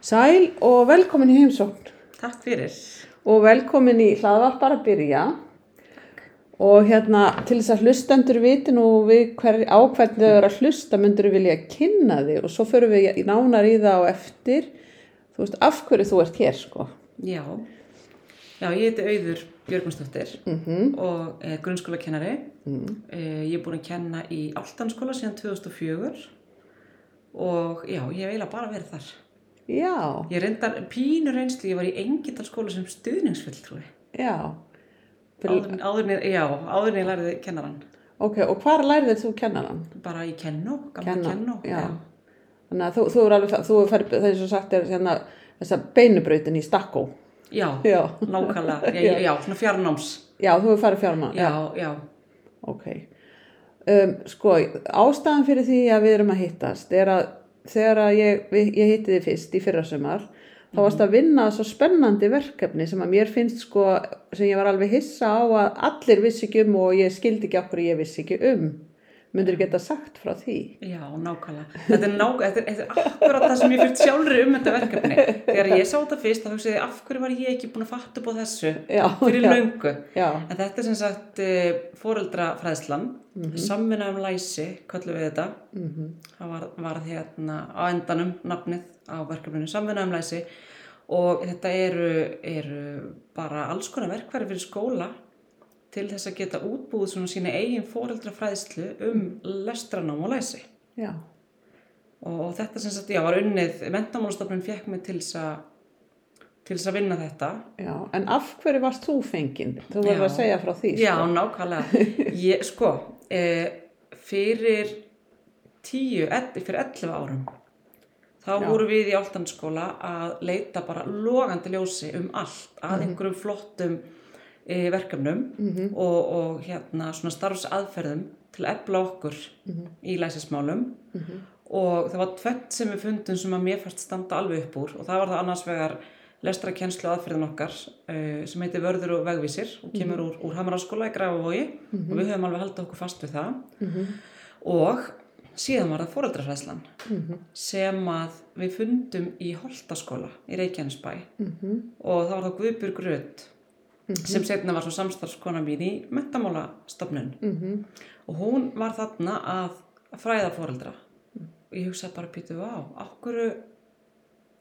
Sæl og velkomin í heimsókn. Takk fyrir. og velkomin í hlaðvarpar að byrja. Og hérna til þess að hlustendur viti nú við hver, á hvernig þau eru að hlusta myndur við vilja kynna þig? Og svo förum við í nánar í það á eftir. Þú veist af hverju þú ert hér sko? Já, já ég heiti Auður Björgunsdóttir mm og er grunnskólakennari. mm. Eh, Ég er búin að kenna í Áltanskóla síðan 2004 og já, ég hef eiginlega bara verið þar. Já, Ég reyndar pínur reynslu, ég var í Engindalskóla sem stuðningsfulltrúi. já Áður, áður, en ég- já, áður en ég lærði kennaran. Ok, og hvar lærið þú kennaran? Bara í Kennó, gamla Kennó, Kennó. já. Þannig að þú, þú er alveg, þú er færð, það er svo sagt er hérna þessa beinubrautin í Stakkó Já, Já, nákvæmlega, já, já, já svona fjarnáms. já þú er farið fjármann Já, já, Ok. Um, sko, ástæðan fyrir því að við erum að hittast er að þegar ég, ég hitti þið fyrst í fyrrasumar, þá varst að vinna svo spennandi verkefni sem að mér finnst sko, sem ég var alveg hissa á að allir vissi ekki um og ég skildi ekki okkur ég vissi ekki um. Myndir geta sagt frá því? Já, nákvæmlega. Þetta er, nák þetta er, þetta er akkurat það sem ég fyrir sjálfur um þetta verkefni. Þegar ég sá þetta fyrst, þá hugsaði ég, af hverju var ég ekki búin að fatta upp á þessu Já, fyrir já. löngu. Já, En þetta er sem sagt uh, fóreldrafræðslan, mm -hmm. samvinna um læsi, kallum við þetta. mhm, Það var, var hérna á endanum nafnið á verkefninu, samvinna um læsi. Og þetta eru, eru bara alls konar verkfæri fyrir skóla til þess að geta útbúið svona sína eigin fóreldrafræðslu um lestranám og læsi. já, og þetta sem sagt, já, var unnið mentamálastofnun fekk mig til þess að til þess að vinna þetta já. En af hverju varst þú fenginn? Þú verður Já. að segja frá því. já, Sko. nákvæmlega ég, sko, e, fyrir tíu, ell, fyrir 11 árum þá Já. voru við í áltanskóla að leita bara logandi ljósi um allt að einhverjum flottum e, verkefnum Mhm, og, og hérna svona starfsaðferðum til að efla okkur í læsismálum mhm, og það var tvett sem við fundum sem að mér fannst standa alveg upp úr og það var það annars vegar lestrakennslu aðferðin okkar uh, sem heitir Vörður og Vegvísir og kemur úr, úr Hamaraskóla í Grafavogi og við höfum alveg haldið okkur fast við það. Mhm, og síðan var það fóreldrafræðslan mhm, sem að við fundum í Holtaskóla í Reykjanesbæ. Mhm, og það var það Guðbjörg Rödd sem setna var svo samstarfskona mín í mentamálastofnun mhm. og hún var þarna að fræða fóreldra og ég hugsaði bara býtu á, okkur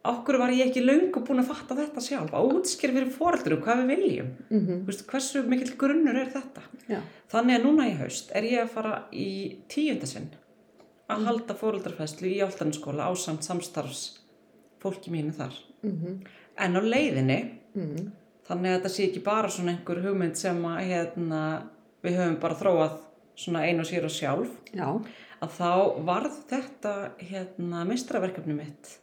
okkur var ég ekki löngu búin að fatta þetta sjálf. Að útskýra fyrir fóreldurum hvað við viljum. Mhm. Þú veist, hversu mikill grunnur er þetta? Já, þannig að núna í haust er ég að fara í tíundasinn að halda fóreldrafæslu í áltanskóla á samt samstarfs fólki mínu þar. Mhm, en á leiðinni mhm, þannig að þetta sé ekki bara svona einhver hugmynd sem að hérna, við höfum bara þróað svona einu og sér og sjálf já, að þá varð þetta hérna meistraverkefni mitt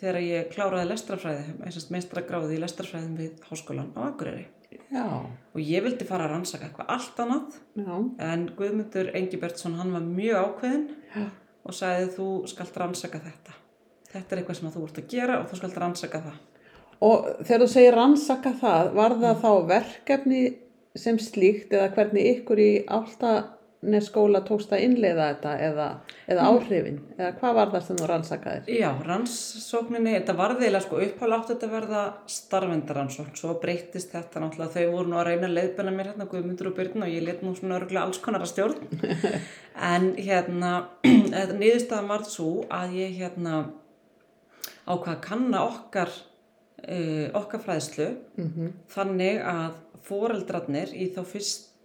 þegar ég kláraði lestrafræði, meistragráði í lestrafræðin við háskólan á Akureyri. Já, og ég vildi fara að rannsaka eitthvað allt annað já, en Guðmundur Engibertsson hann var mjög ákveðin Já. og sagði þú skalt rannsaka þetta. Þetta er eitthvað sem þú ert að gera og þú skalt rannsaka það. Og þegar þú segir rannsaka það, var það þá verkefni sem slíkt eða hvernig ykkur í áltanesskóla tókst að innleiða þetta eða, eða áhrifin? Eða hvað var það sem þú rannsakaðir? Já, rannsókninni, þetta var þeirlega sko upphála átt þetta verða starfendaransókn, svo breyttist þetta náttúrulega, þau voru nú að reyna að leiðbenna mér hérna Guðmundur og Byrna og ég let nú svona örgulega alls konar að stjórn, en hérna, þetta niðurstaðan var svo að ég hérna ákvað að kanna okkar, uh, okkar fræðslu Mm þannig að foreldrarnir í þá fyrsta,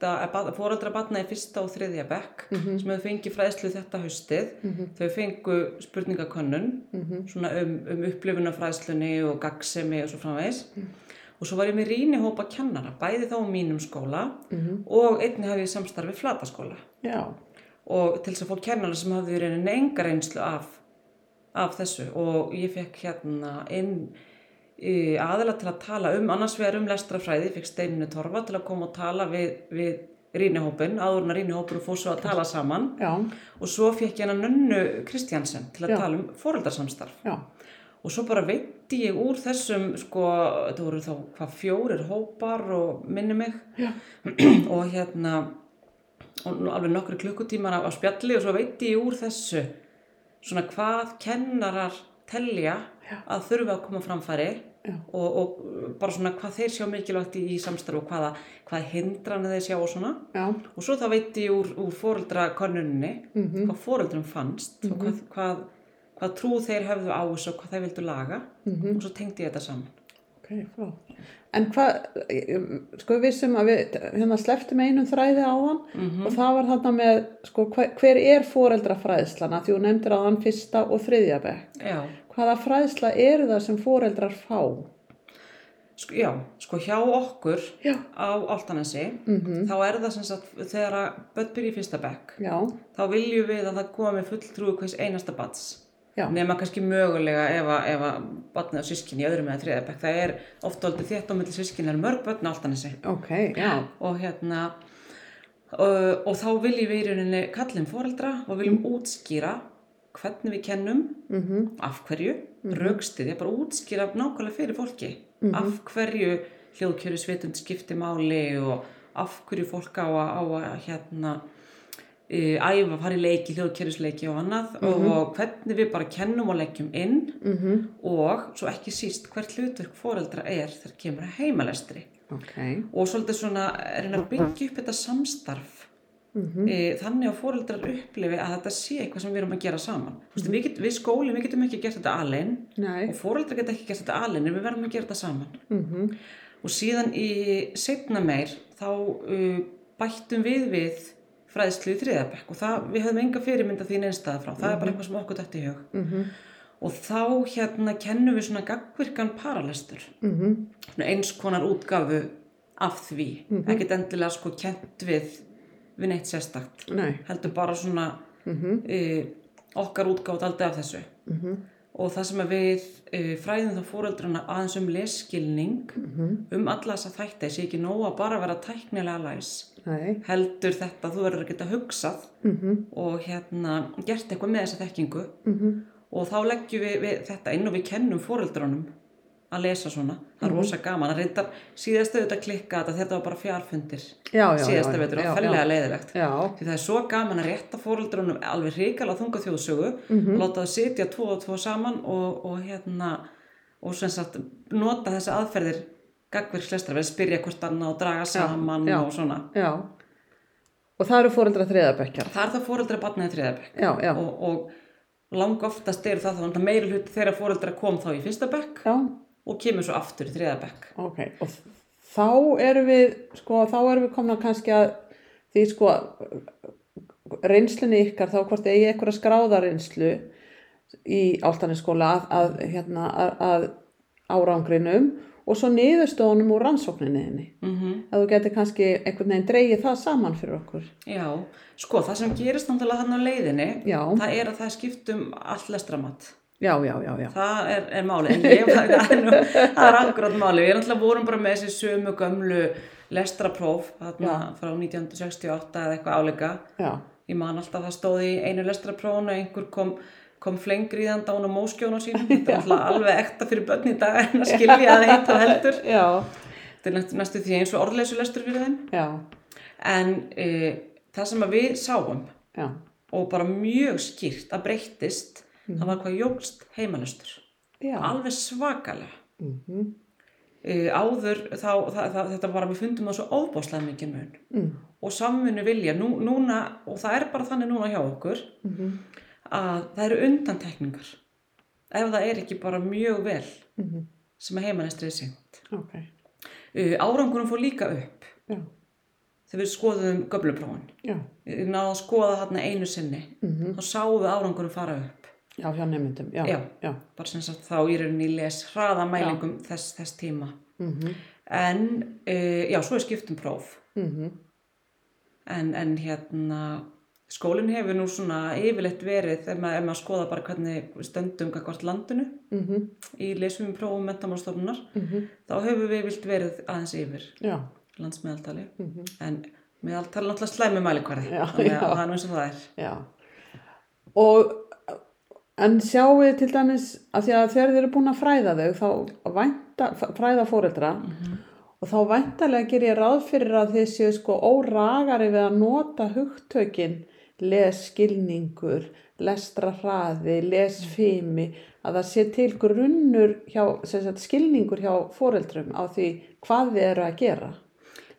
foreldra batna í fyrsta og þriðja bekk sem hefur fengið fræðslu þetta haustið, þau fengu spurningakönnun svona um, um upplifunafræðslunni og gagsemi og svo framvegis. Og svo var ég með rínihópa kennara, bæði þá á mínum skóla og einni hafði ég samstarfi flataskóla. Já, og til þess að fá kennara sem hafði í rauninni enga reynslu af, af þessu. Og ég fekk hérna inn aðila til að tala um annars vegar um lestrafræði, fekk Steininu Torfa til að koma og tala við, við rínihópin, áðurna rínihópur og fór svo að tala saman. Já, og svo fekk ég hérna Nönnu Kristjansen til að Já. tala um foreldarsamstarf já, og svo bara veitti ég úr þessum sko, þetta voru þá hvað fjórir hópar og minni mig. Já. og hérna og alveg nokkru klukkutímar á, á spjalli og svo veitti ég úr þessu. Svona hvað kennarar telja að þurfa að koma framfæri. Já. Og, og bara svona hvað þeir sjá mikilvægt í, í samstarf og hvaða, hvaða hindranir þeir sjá og svona já, og svo þá veit ég úr, úr fóreldra konunni Mhm. hvað fóreldrum fannst og hvað, hvað, hvað trú þeir höfðu á þessu og hvað þeir vildu laga Mhm. og svo tengdi ég þetta saman ok, flott. En hvað, sko við vissum að við hérna sleftum einum þræði á hann Mhm. og það var þarna með, sko hver, hver er foreldrafræðslana því þú nefndir á hann fyrsta og þriðja bekk. Já, Hvaða fræðsla eru það sem foreldrar fá? sko, já, sko hjá okkur Já. á Áltanesi Mm þá er það sem sagt þegar að börn byrja í fyrsta bekk Já, þá viljum við að það komi fulltrúi hvers einasta bats nema kannski mögulega ef að, ef að batnið á sískinni í öðrum eða þriða bekk. Það er ofta aldrei þétt á milli sískinni það er mörg börn á Áltanesi ok, já, og hérna uh, og þá viljum við í rauninni kallum foreldra og viljum útskýra hvernig við kennum mhm, af hverju, mm -hmm. bara útskýra nákvæmlega fyrir fólki. Af hverju hljóðkjöru svitund skipti máli og af hverju fólk á að, á að hérna e, æfa, fara í leiki, hljóðkjörusleiki og annað og hvernig við bara kennum og leggjum inn mhm, og svo ekki síst hvert hlutverk foreldra er þegar kemur að heimalestri. Ok, og svolítið svona er að byggja upp þetta samstarf mhm, e, þannig að foreldrar upplifi að þetta sé eitthvað sem við erum að gera saman. Mm við, get, við skóli, við getum ekki gert þetta alveg og foreldrar geta ekki gert þetta alveg en við verðum að gera þetta saman. Mhm, og síðan í setna meir þá uh, bættum við við fræðslu í þriðabekk og það, við höfum enga fyrirmynda því neinstæða frá, það er bara eitthvað sem okkur dætt í hug. Mhm, og þá hérna kennum við svona gagvirkan paralestur. Mhm, eins konar útgafu af því, ekkert endilega sko kent við við neitt sérstakt. Nei, heldur bara svona mhm, e, okkar útgátt aldrei af þessu. Mhm, og það sem að við e, fræðum þá fóreldrana aðeins um lesskilning mhm, um alla þessa þætti sé ekki nóg að bara vera tæknilega læs. Nei, heldur þetta að þú verður að geta hugsað mhm, og hérna gert eitthvað með þessa þekkingu. Mhm, og þá leggjum við, við þetta inn og við kennum fóreldrunum að lesa svona, það er rosa gaman. Að reyndar síðast auðvitað klikka þetta þetta var bara já, já, já, vetur já, og fellega leiðilegt já, því það er svo gaman að rétta fóreldrunum alveg hrikalega þunga þjóðsögu Mhm. og láta það sitja tvo og tvo saman og, og hérna og sagt nota þessi aðferðir gagvirkslestra við spyrja hvort annað og draga saman já. og svona. Já, og það eru foreldra þriðabekkjar, það er það þriðabekk já, já, og, og lang oftast eru það þá meiri hluti þegar fóreldra kom þá í fyrsta bekk. Já, og kemur svo aftur í þriðabekk ok, og þá erum við, sko, þá erum við komna kannski að því, sko, reynslunni ykkar, þá hvort eigi eitthvað skráða reynslu í áltanisskóla að, að, hérna, að, að árangrinum og svo niðurstöðunum úr rannsókninni. Mm Að þú getur kannski einhvern veginn dreigið það saman fyrir okkur. Já, sko það sem gerist náttúrulega þannig á leiðinni Já, það er að það skiptum allt lestramat já, já, já, já. það er, er máli en ég, það, nú, það er akkurat máli við náttúrulega vorum bara með þessi sömu gömlu lestrapróf þarna frá 1968 eða eitthvað áleika. Já, ég man alltaf að það stóði í einu lestraprófunu að einhver kom kom flengri í þann dán á móskjónu sínum. Þetta er alltaf alveg ekta fyrir börn í dag en að skilja það eitt og heldur. Já, þetta er næstu, því eins og orðleysu lestur fyrir þeim. Já, en e, það sem við sáum já, og bara mjög skýrt að breyttist það var hvað jógst heimalestur já. alveg svakalega. Mm e, áður þá það, það, þetta var að við fundum það svo óbáslega mikið mun. Mm. og samvinnu vilja. Nú, núna, og það er bara þannig núna hjá okkur Mm að það eru undantekningar. Ef það er ekki bara mjög vel -hmm. sem að heimalestri er syngt Ok, e, árangurum fór líka upp. Já, þegar við skoðum göbluprófun já, við náðum að skoða þarna einu sinni. Mm þá sáum við árangurum fara upp já, hjá nefndum, já, Já. já. bara sem sagt þá í rauninni les hraðamælingum þess, þess tíma Mm en e, já, svo er skiptum próf -hmm. en, en hérna skólinn hefur nú svona yfirleitt verið ef maður, ef maður skoða bara hvernig stöndum hvort landinu Mm -hmm. í lesum prófum mentamálstofnunar Mm þá hefur við vilt verið aðeins yfir landsmeðaltali mm en meðaltali er náttúrulega slæmi mælikvarði þannig að það er nú eins og það er já. Og en sjáu þið til dæmis að því að þegar þið eru búin að fræða þau þá vænta, fræða fóreldra og þá væntalega ger ég ráð fyrir að þið séu sko óragari við að nota hugtökin lesskilningur, lestrahraði, lesfimi, að það sé til grunnur hjá, sagt, skilningur hjá foreldrum á því hvað þið eru að gera.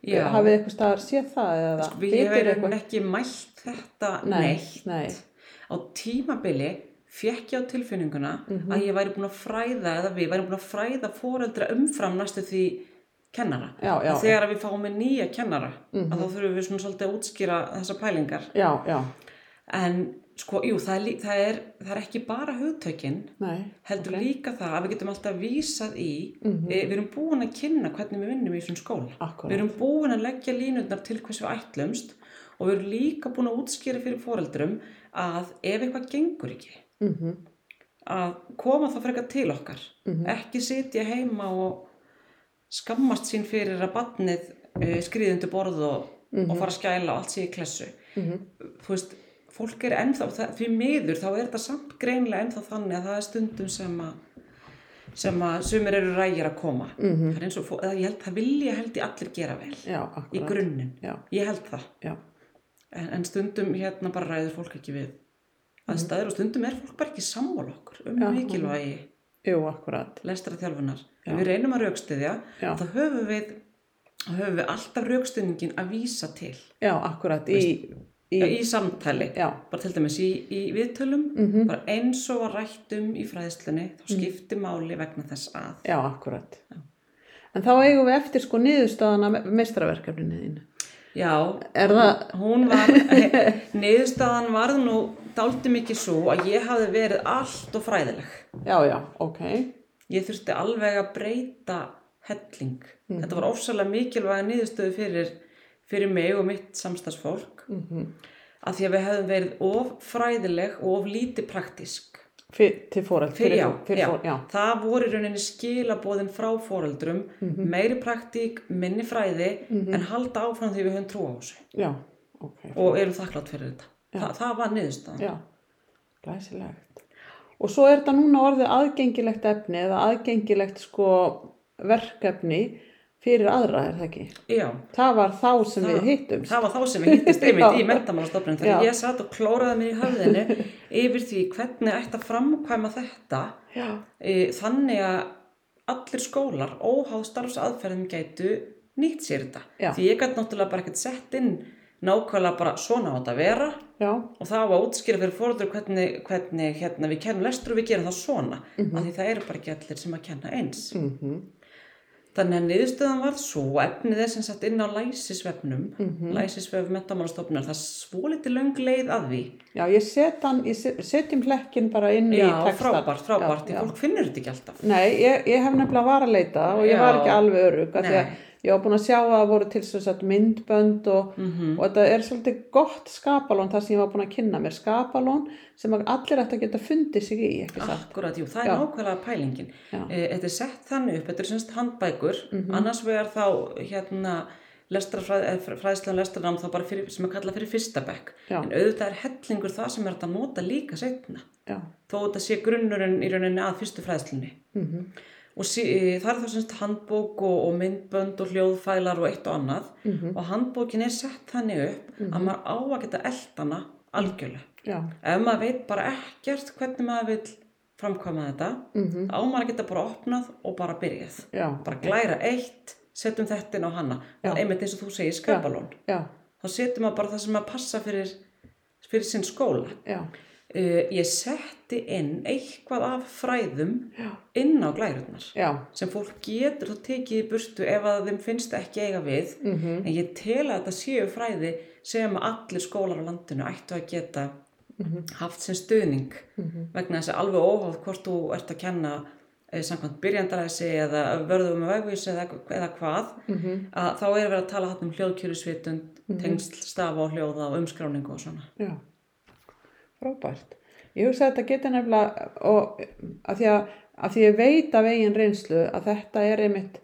Já. Hafið eitthvað staðar séð það Sko, Við hefum ekki mælt þetta neitt. Nei, Á tímabili fekk ég á tilfinninguna Mhm. að ég væri búin að fræða eða við væri búin að fræða foreldra umfram næstu því kennara. Já, já. Mhm. Þegar við fáum með nýja kennara að þá þurfum við svona svolítið að útskýra þessar pælingar. já, já, En sko, jú, það er, það er, það er ekki bara hugtökin nei. heldur ok. líka það að við getum alltaf vísað í Mhm. við, við erum búin að kynna hvernig við vinnum í þessum skóla Akkúrat. við erum búin að leggja línundar til hvers við ætlumst og við erum líka búin að útskýra fyrir foreldrum að ef eitthvað gengur ekki Mm að koma þá frekar til okkar. Mhm. ekki sitja heima og skammast sín fyrir að badnið uh, skriðundu borð og, Mhm. og fara að skæla og allt sé í klessu. -hmm. þú veist, fólk er ennþá, því miður þá er þetta samt greinlega ennþá þannig að það er stundum sem að sem að sumir eru rægir að koma. Mhm. það er eins og, eða ég held, það vilja held ég allir gera vel. Já, í grunninn, ég held það. En, en stundum hérna bara ræður fólk ekki við aðstæður og stundum er fólk bara ekki sammála okkur um Mhm. Já, mikilvægi jú, lestra þjálfunar Já. ef við reynum að raukstyðja Já. þá höfum við höfum við alltaf raukstyðningin að vísa til Já, akkurat, í, í, í, í samtali já, bara til dæmis í, í viðtölum Mhm. bara eins og að rættum í fræðslunni þá skiptir máli vegna þess að já, akkurat. En þá eigum við eftir sko niðurstaðan að mestraverkefninu þínu. Já, Er hún var niðurstaðan varð nú dálti mikið svo að ég hafði verið allt og fræðileg. Já, já, ok, ég þurfti alveg að breyta helling. Þetta var ofsalega mikilvæga niðurstöðu fyrir, fyrir mig og mitt samstagsfólk mm að því að við hefðum verið of fræðileg og of lítið praktísk til fóreld, Fyrir, já, já. já, það voru rauninni skilabóðin frá foreldrum meiri praktík, minni fræði en halda áfram því við höfum trú á þessu. Já, ok, og erum þakklátt fyrir þetta. Þa, það var niðurstaðan. Glæsilegt. Og svo er þetta núna orðið aðgengilegt efni eða aðgengilegt sko verkefni fyrir aðra, er það ekki? já, Það var þá sem Það- við hittumst. það var þá sem við hittist einmitt í mentamálastofnun þegar ég satt og klóraði mér í höfðinu yfir því hvernig ætti að framkvæma þetta. E, þannig að allir skólar óháð starfsaðferðum gætu nýtt sér þetta. Já. því ég gæti náttúrulega bara ekkert sett inn nákvæmlega bara svona á þetta að vera. Já, og það að útskýra fyrir fóröldur hvernig, hvernig hérna, við kennum lestur og við gerum það svona. Mhm. af því það eru bara ekki allir sem að kenna eins. Mm þannig að niðurstöðan var svo efnið er sem sagt inn á læsisvefnum Mhm. læsisvef metamálastofnunar það svo litið löng leið að því já, ég set hann, ég set- setjum hlekkin bara inn í já, texta. frábært, frábært, Já, já. fólk finnur þetta ekki alltaf Nei, ég, ég hef nefnilega var að leita og ég Já. var ekki alveg örug af því að. Ég var búin að sjá að það voru til sagt myndbönd og, Mhm. og þetta er svolítið gott skapalón þar sem ég var búin að kynna mér skapalón sem að allir ætti að geta fundið sig í? Akkurat, jú, það er Já. nákvæmlega pælingin. E, þetta er sett þannig upp, þetta er semst handbækur, Mhm. annars vegar þá hérna lestrafræðslega og lestranám þá bara fyrir, sem er kallað fyrir fyrsta bekk. Já. En auðvitað er hellingur það sem er að nota líka setna. Já, Þó þetta sé grunnurinn í rauninni að fyrstu fræðslunni. mm Og sí, e, það er þá semst handbók og, og myndbönd og hljóðfælar og eitt og annað. Mhm. Og handbókin er sett þannig upp að maður á að geta eldana algjörlega. já, Ef maður veit bara ekkert hvernig maður vil framkvæma þetta, mm á maður að geta bara opnað og bara byrjað. já, Bara glæra eitt, setjum þetta inn á hana. Já. Og einmitt eins og þú segir skapalón. já, Þá setjum maður bara það sem að passa fyrir, fyrir sinn skóla. já, Uh, ég setti inn eitthvað af fræðum Já. inn á glærurnar já, sem fólk getur þá tekið í burtu ef að þeim finnst ekki eiga við. Mhm, en ég tel að þetta séu fræði sem allir skólar á landinu ættu að geta mhm, haft sem stuðning mhm, vegna þess að alveg óháð hvort þú ert að kenna eh, samkvæmt byrjandaræsi eða vörðum með vegvísi eða, eða hvað mhm, að þá er verið að tala hann um hljóðkjörusvitund, tengsl, stafa og hljóða og umskráningu og svona. já, frábært. Ég hugsa að þetta geti nefnilega, og að því að, að því ég veit af eigin reynslu að þetta er einmitt,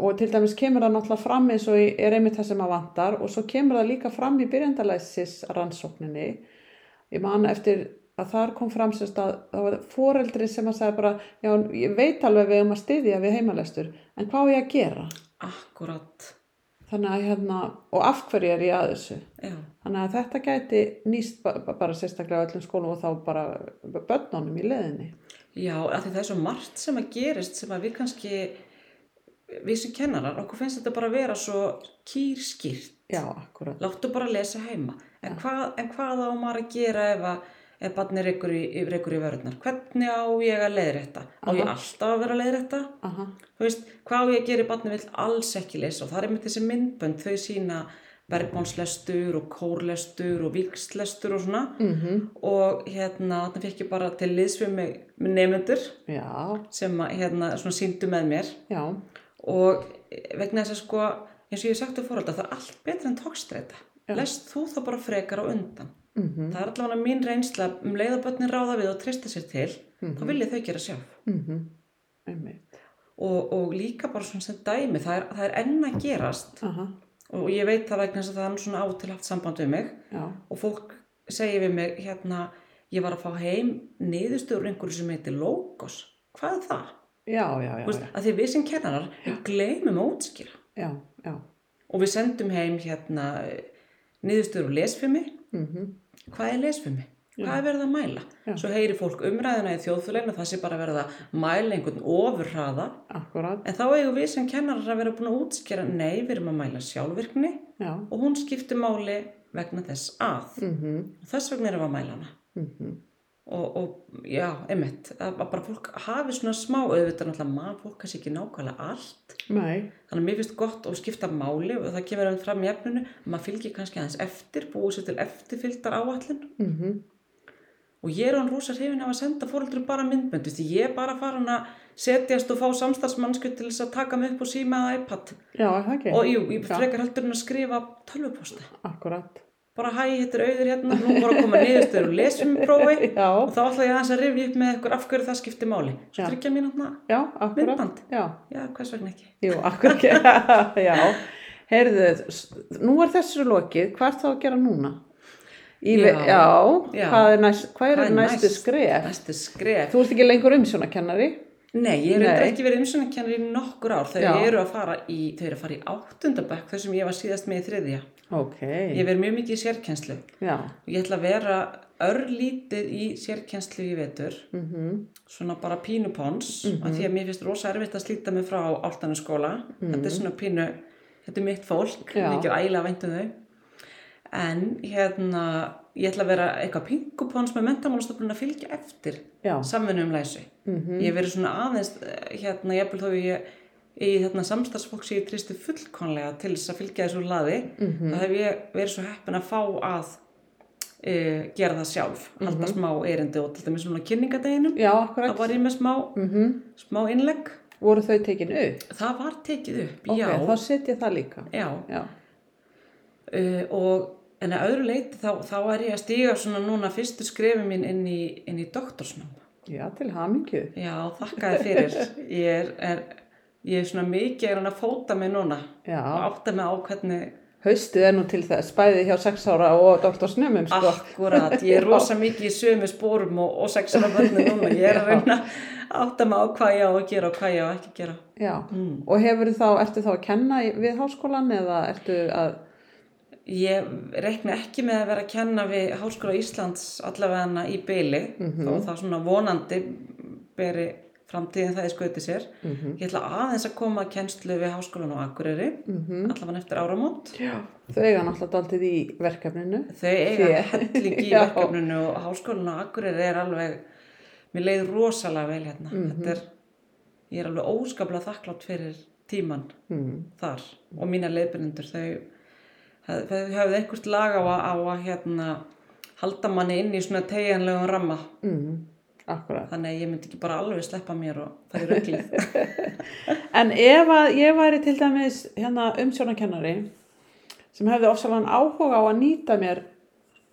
og til dæmis kemur það náttúrulega fram eins og er einmitt það sem að vantar og svo kemur það líka fram í byrjandalæsis rannsókninni. Ég man eftir að þar kom fram sérst að það var foreldri sem að segja bara, já, ég veit alveg við um að styðja við heimalestur, en hvað á ég að gera? Akkurat. Þannig að hérna, og af hverju er ég að þessu? Já, þannig að þetta gæti nýst ba ba- bara sérstaklega á öllum skólum og þá bara börnunum í leðinni já, af því það er svo margt sem að gerist sem að við kannski, við sem kennarar, okkur finnst þetta bara að vera svo kýrskýrt. já, akkurat Láttu bara að lesa heima. En, hvað, en hvað á maður að gera ef, að, ef barni reykur í, í vörðnar? Hvernig á ég að leiðrétta? Á ég alltaf að vera að leiðrétta? Aha. Þú veist, hvað á ég að gera í barni vill alls ekki lesa? Og það er með þessi myndbönd, þau sína bergmánslestur og kórlestur og vikslestur og svona. Mm Og hérna, þannig fekk ég bara til liðs við mig með nefnendur sem að, hérna, svona síndu með mér. já, Og vegna þess að sko, eins og ég hef sagt til fórölda, það er allt betra en tókstreita. Lest þú þá bara frekar á undan. Mhm, Það er allavega mín reynsla um leiðabötnin ráða við og treysta sér til, þá vilja þau gera sjálf. mhm, einmitt, Og, og líka bara svona sem dæmi, það er, það er enn að gerast aha, og ég veit það vegna þess að það er svona á og til haft samband við mig já, og fólk segir við mig hérna, ég var að fá heim niðurstöður einhverju sem heitir logos. Hvað er það? já, já, Þú já, Veist, að því við sem kennarar, við gleymum já, og við sendum heim hérna niðurstöður úr lesfimi. Mhm, hvað er lesfimi? Hvað er verið að mæla? Já. Svo heyri fólk umræðina í þjóðfélaginu það sé bara verið að mæla einhvern ofurhraða. Akkurat, en þá eigum við sem kennarar að vera búin að útskýra nei, við erum að mæla sjálfvirkni já, og hún skiptir máli vegna þess að. Mhm, og þess vegna erum við að mæla hana. Mhm, og, og já, einmitt. Að að bara fólk hafi svona smá auðvitað náttúrulega maður fólk kannski ekki nákvæmlega allt. Nei, þannig að mér finnst gott og skipta máli og það kemur einhvern fram í efninu maður fylgir kannski aðeins eftir, búið sér til eftirfylgdar áallin mhm, og ég er rosa hrifin af að senda fóröldur bara myndböndu því ég er bara farin að setjast og fá samstarfsmannsku til þess að taka mig upp og síma eða iPad. Já, og jú, ég frekar heldur en að skrifa tölvuposta. Akkurat, bara hæ, hittir auður hérna, nú voru að koma niðurstöður og lesum prófi já, og þá ætla ég aðeins að rifja upp með ykkur af hverju það skiptir máli svo tryggja mín hérna, Myndband. já, já, hvers vegna ekki jú, akkurat, já, heyrðu, nú er þessu lokið, hvað er þá að gera núna? Í, já, já. hvað er, næst, hvað er, Hvað er næstu næst? skref? næstu skref Þú ert ekki lengur umsjónakennari? Nei, ég hef ekki verið umsjónakennari í nokkur ár. Þau Já. eru að fara í, þau eru að fara í áttundabæk þar sem ég var síðast með í þriðja. Ok, Ég verið mjög mikið í sérkennslu. já, Ég ætla að vera örlítið í sérkennslu í vetur, mhm, svona bara pínu pons, af því að mér finnst rosa erfitt að slíta mig frá áltanu skóla. Þetta er svona pínu, þetta er mitt fólk, Já. mikið ægilega vænt um þau. En hérna, ég ætla að vera eitthvað pingupons með mentamálastofnun að fylgja eftir já, samvinnu um læsi. mhm, Ég hef verið svona aðeins, eh, hérna, ég þó ég í þarna samstarfsfólk sem ég tristi fullkonlega til þess að fylgja þessu laði, mhm, þá hef ég verið svo heppin að fá að e, gera það sjálf, halda smá erindi og til dæmis svona kynningadeginum, já, þá var ég með smá, mhm, smá innlegg, voru þau tekin upp? það var tekið upp, Ok, já, þá set ég það líka, já, já, uh, og en að öðru leiti þá, þá er ég að stíga svona núna fyrstu skrefi mín inn í, inn í doktorsnám. já, til hamingju, Já, þakka þér fyrir. Ég er, er, ég er svona mikið er að fóta mig núna já, og átta mig á hvernig haustið er nú til þess, bæði hjá sex ára og doktorsnumum, sko, akkurat, ég er rosa mikið í sömu spórum og, og sexuál bönni núna. Ég er að reyna átta mig á hvað ég á að gera og hvað ég á ekki að gera. já, Mm. og hefur þá, ertu þá að kenna við háskólan eða ertu að, Ég reikna ekki með að vera að kenna við Háskóla Íslands allavega í byli Mhm. þó það svona vonandi beri framtíðin það í skauti sér. mhm, Ég ætla aðeins að koma að kennslu við Háskólan á Akureyri, mhm, allavega eftir áramót. já, þau eiga náttúrulega daldið í verkefninu, Þau eiga Þér. helling í verkefninu og háskólinu á Akureyri er alveg, mér leið rosalega vel hérna. Mhm. Þetta er, ég er alveg óskaplega þakklátt fyrir tíman mhm, þar og mína leiðbyrnendur. Þau, þau höfðu einhvert lag á að, á að hérna, halda manni inn í svona tegjanlegum ramma. akkurat. Þannig að ég myndi ekki bara alveg sleppa mér og fara í rauglið. En ef að ég væri til dæmis hérna umsjónakennari sem hefði ofsalega áhuga á að nýta mér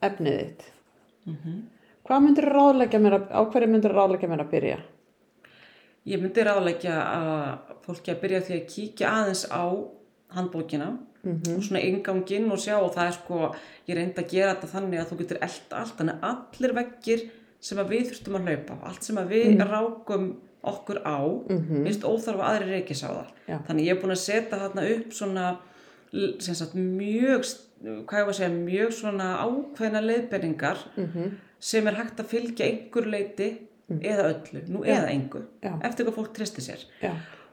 efnið þitt, Mhm. hvað myndir ráðleggja mér að, á hverju myndir ráðleggja mér að byrja? Ég myndi ráðleggja að fólki að byrja því að kíkja aðeins á handbókina Mhm, og svona inganginn og sjá og það er sko, ég reyndi að gera þetta þannig að þú getur eld allt, þannig að allir veggir sem að við þurftum að hlaupa á, allt sem að við rákum okkur á, mhm, finnst óþarfa að aðri reykis á það. Já. Þannig ég er búin að setja þarna upp svona sagt mjög, hvað ég var að segja, mjög svona ákveðna leiðbenningar Mhm. sem er hægt að fylgja einhver leiti eða öllu, nú eða engu, Já. eftir hvað fólk tristi sér. Já,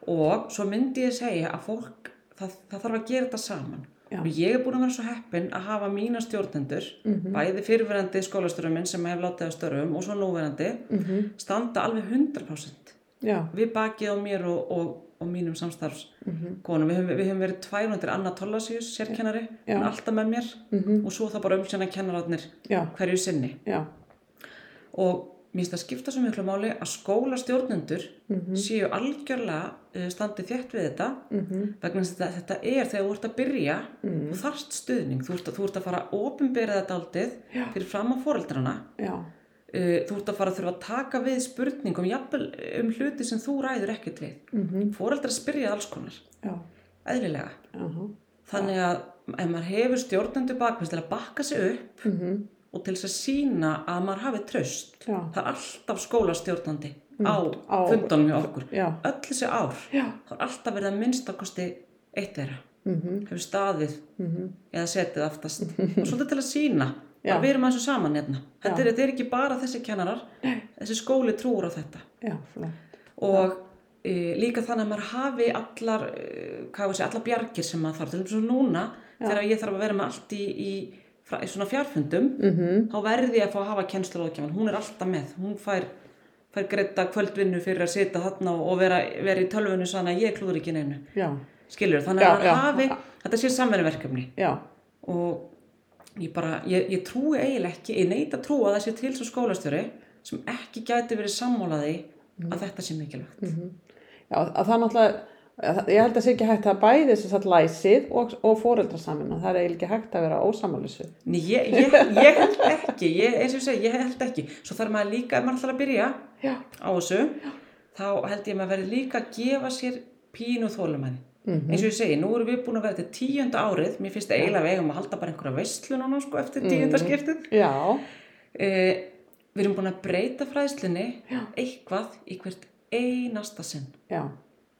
Og svo myndi ég segja að fólk, það, það þarf að gera þetta saman. Já. Og ég er búin að vera svo heppin að hafa mína stjórnendur, Mhm. bæði fyrirverandi skólastjóra minn sem hef látið að störfum og svo núverandi, Mhm. standa alveg 100% já, við bakið á mér og, og, og mínum samstarfskonum. Við, höfum, við höfum verið tværundir Anna Tollasius, sérkennari, er alltaf með mér Mhm. og svo það bara umsjana kennararnir já, hverju sinni. Og mér finnst það skipta svo miklu máli að skólastjórnendur Mhm. séu algjörlega uh, standið þétt við þetta Mhm. vegna þess að þetta, þetta er þegar þú ert að byrja Mhm. þú þarft stuðning, þú ert að, þú ert að fara að opinbera þetta aldrei Já. fyrir fram á foreldrana já, uh, þú ert að fara að þurfa að taka við spurningum jafnvel um hluti sem þú ræður ekkert við Mhm. foreldrar spyrja alls konar, já, eðlilega þannig að ef maður hefur stjórnendur bakvist til að bakka sig upp Mhm. Og til þess að sína að maður hafi tröst Já. það er alltaf skólastjórnandi á, á- fundunum hjá okkur. Já, öll þessi ár já, það er alltaf verið að minnstakosti eitt þeirra. Mhm. hefur staðið Mhm. eða setið aftast. Og svolítið til að sína að við erum aðeins saman hérna. Þetta er, þetta er ekki bara þessi kennarar. Þessi skóli trúur á þetta. Og e, líka þannig að maður hafi allar e, segja, allar bjargir sem maður þarf. Til þess að núna þegar ég þarf að vera með allt í, í, í svona fjárfundum Mhm. þá verði ég að fá að hafa kennsluráðgjafan. Hún er alltaf með, hún fær fær greita kvöldvinnu fyrir að sita þarna og vera, vera í tölvunni svona að ég klúður ekki neinu. Já, skilur, þannig Já, að maður já. hafi þetta sé samverðverkefni já, og ég bara, ég, ég trúi eiginlega ekki, ég neita að trúa að það sé til svo skólastjóri sem ekki gæti verið sammálaði að þetta sé mikilvægt. Já, að það náttúrulega, ég held að sé ekki hægt að bæði þess að læsið og, og foreldrasamina, það er eiginlega ekki hægt að vera ósamálissu. Nei, ég, ég, ég held ekki. Ég, eins og ég segi, ég held ekki. Svo þarf maður líka, ef maður ætlar að byrja Já, á þessu, þá held ég að maður verði líka að gefa sér pínu þólumæði Mhm. eins og ég segi, nú erum við búin að vera til tíunda árið. Mér finnst það eiginlega eigum að halda bara einhverja veistlu núna sko eftir tíunda skiptið. Já, Eh, við erum búin að breyta fræðslunni eitthvað í hvert einasta sinn.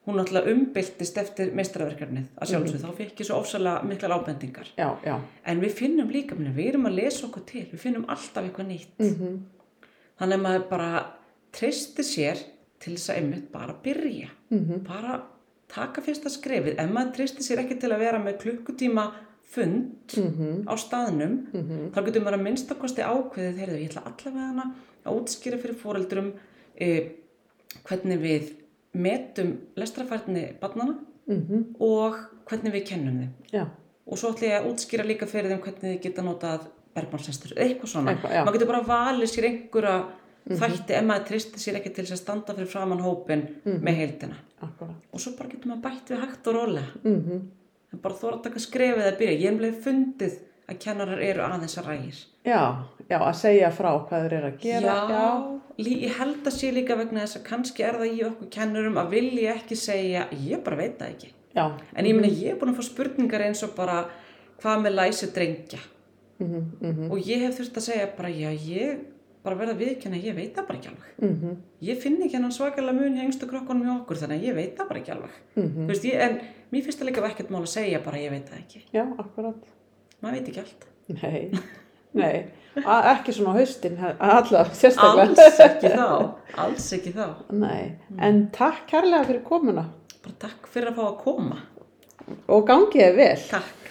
Hún náttúrulega umbyltist eftir meistaraverkefnið að sjálfsög, þá fikk ég svo ofsalega miklar ábendingar. já, já, En við finnum líka, meni, við erum að lesa okkur til, við finnum alltaf eitthvað nýtt. Mhm. Þannig að maður bara treystir sér til þess að einmitt bara byrja. Mhm. Bara taka fyrsta skrefið. Ef maður treystir sér ekki til að vera með klukkutíma fund Mhm. á staðnum, þá getur maður að minnstakosti ákveðið, heyrðu, ég ætla allavega að útskýra fyrir fóreldrum e, hvernig við metum lestrafærni barnana Mhm. og hvernig við kennum þeim. já, Og svo ætla ég að útskýra líka fyrir þeim hvernig þið geta notað bergmálsestur, eitthvað svona. Eitthvað, maður getur bara valið sér einhverja þætti ef maður tristir sér ekki til þess að standa fyrir framann hópin Mhm. með heildina. akkurat. Og svo bara getur maður bætt við hægt og rólega. Mhm. En bara þóra að taka skrefið að byrja. Ég hef fundið að kennarar eru aðeins að rægir. Já, já, að segja frá hvað þeir eru að gera. Já, lí- ég held að sé líka vegna þess að kannski er það í okkur kennurum að vilja ekki segja, ég bara veit það ekki. já, En ég meina, ég er búin að fá spurningar eins og bara, hvað með læsi drengja? Mhm, mhm, Og ég hef þurft að segja bara, já, ég bara verða viðkjanna, ég veit það bara ekki alveg. mhm, Ég finn ekki hennan svakalega mun hjá yngstu krokkunum hjá okkur, þannig að ég veit það bara ekki alveg. mhm. Þú veist, ég, en mér finnst það líka vekkert mál að segja bara, ég veit það ekki. Já, akkurat. Maður veit ekki allt. Nei, nei, ekki svona á haustin, allavega, sérstaklega. Alls ekki þá, alls ekki þá. Nei, en takk kærlega fyrir komuna Bara takk fyrir að fá að koma. og gangið er vel. Takk.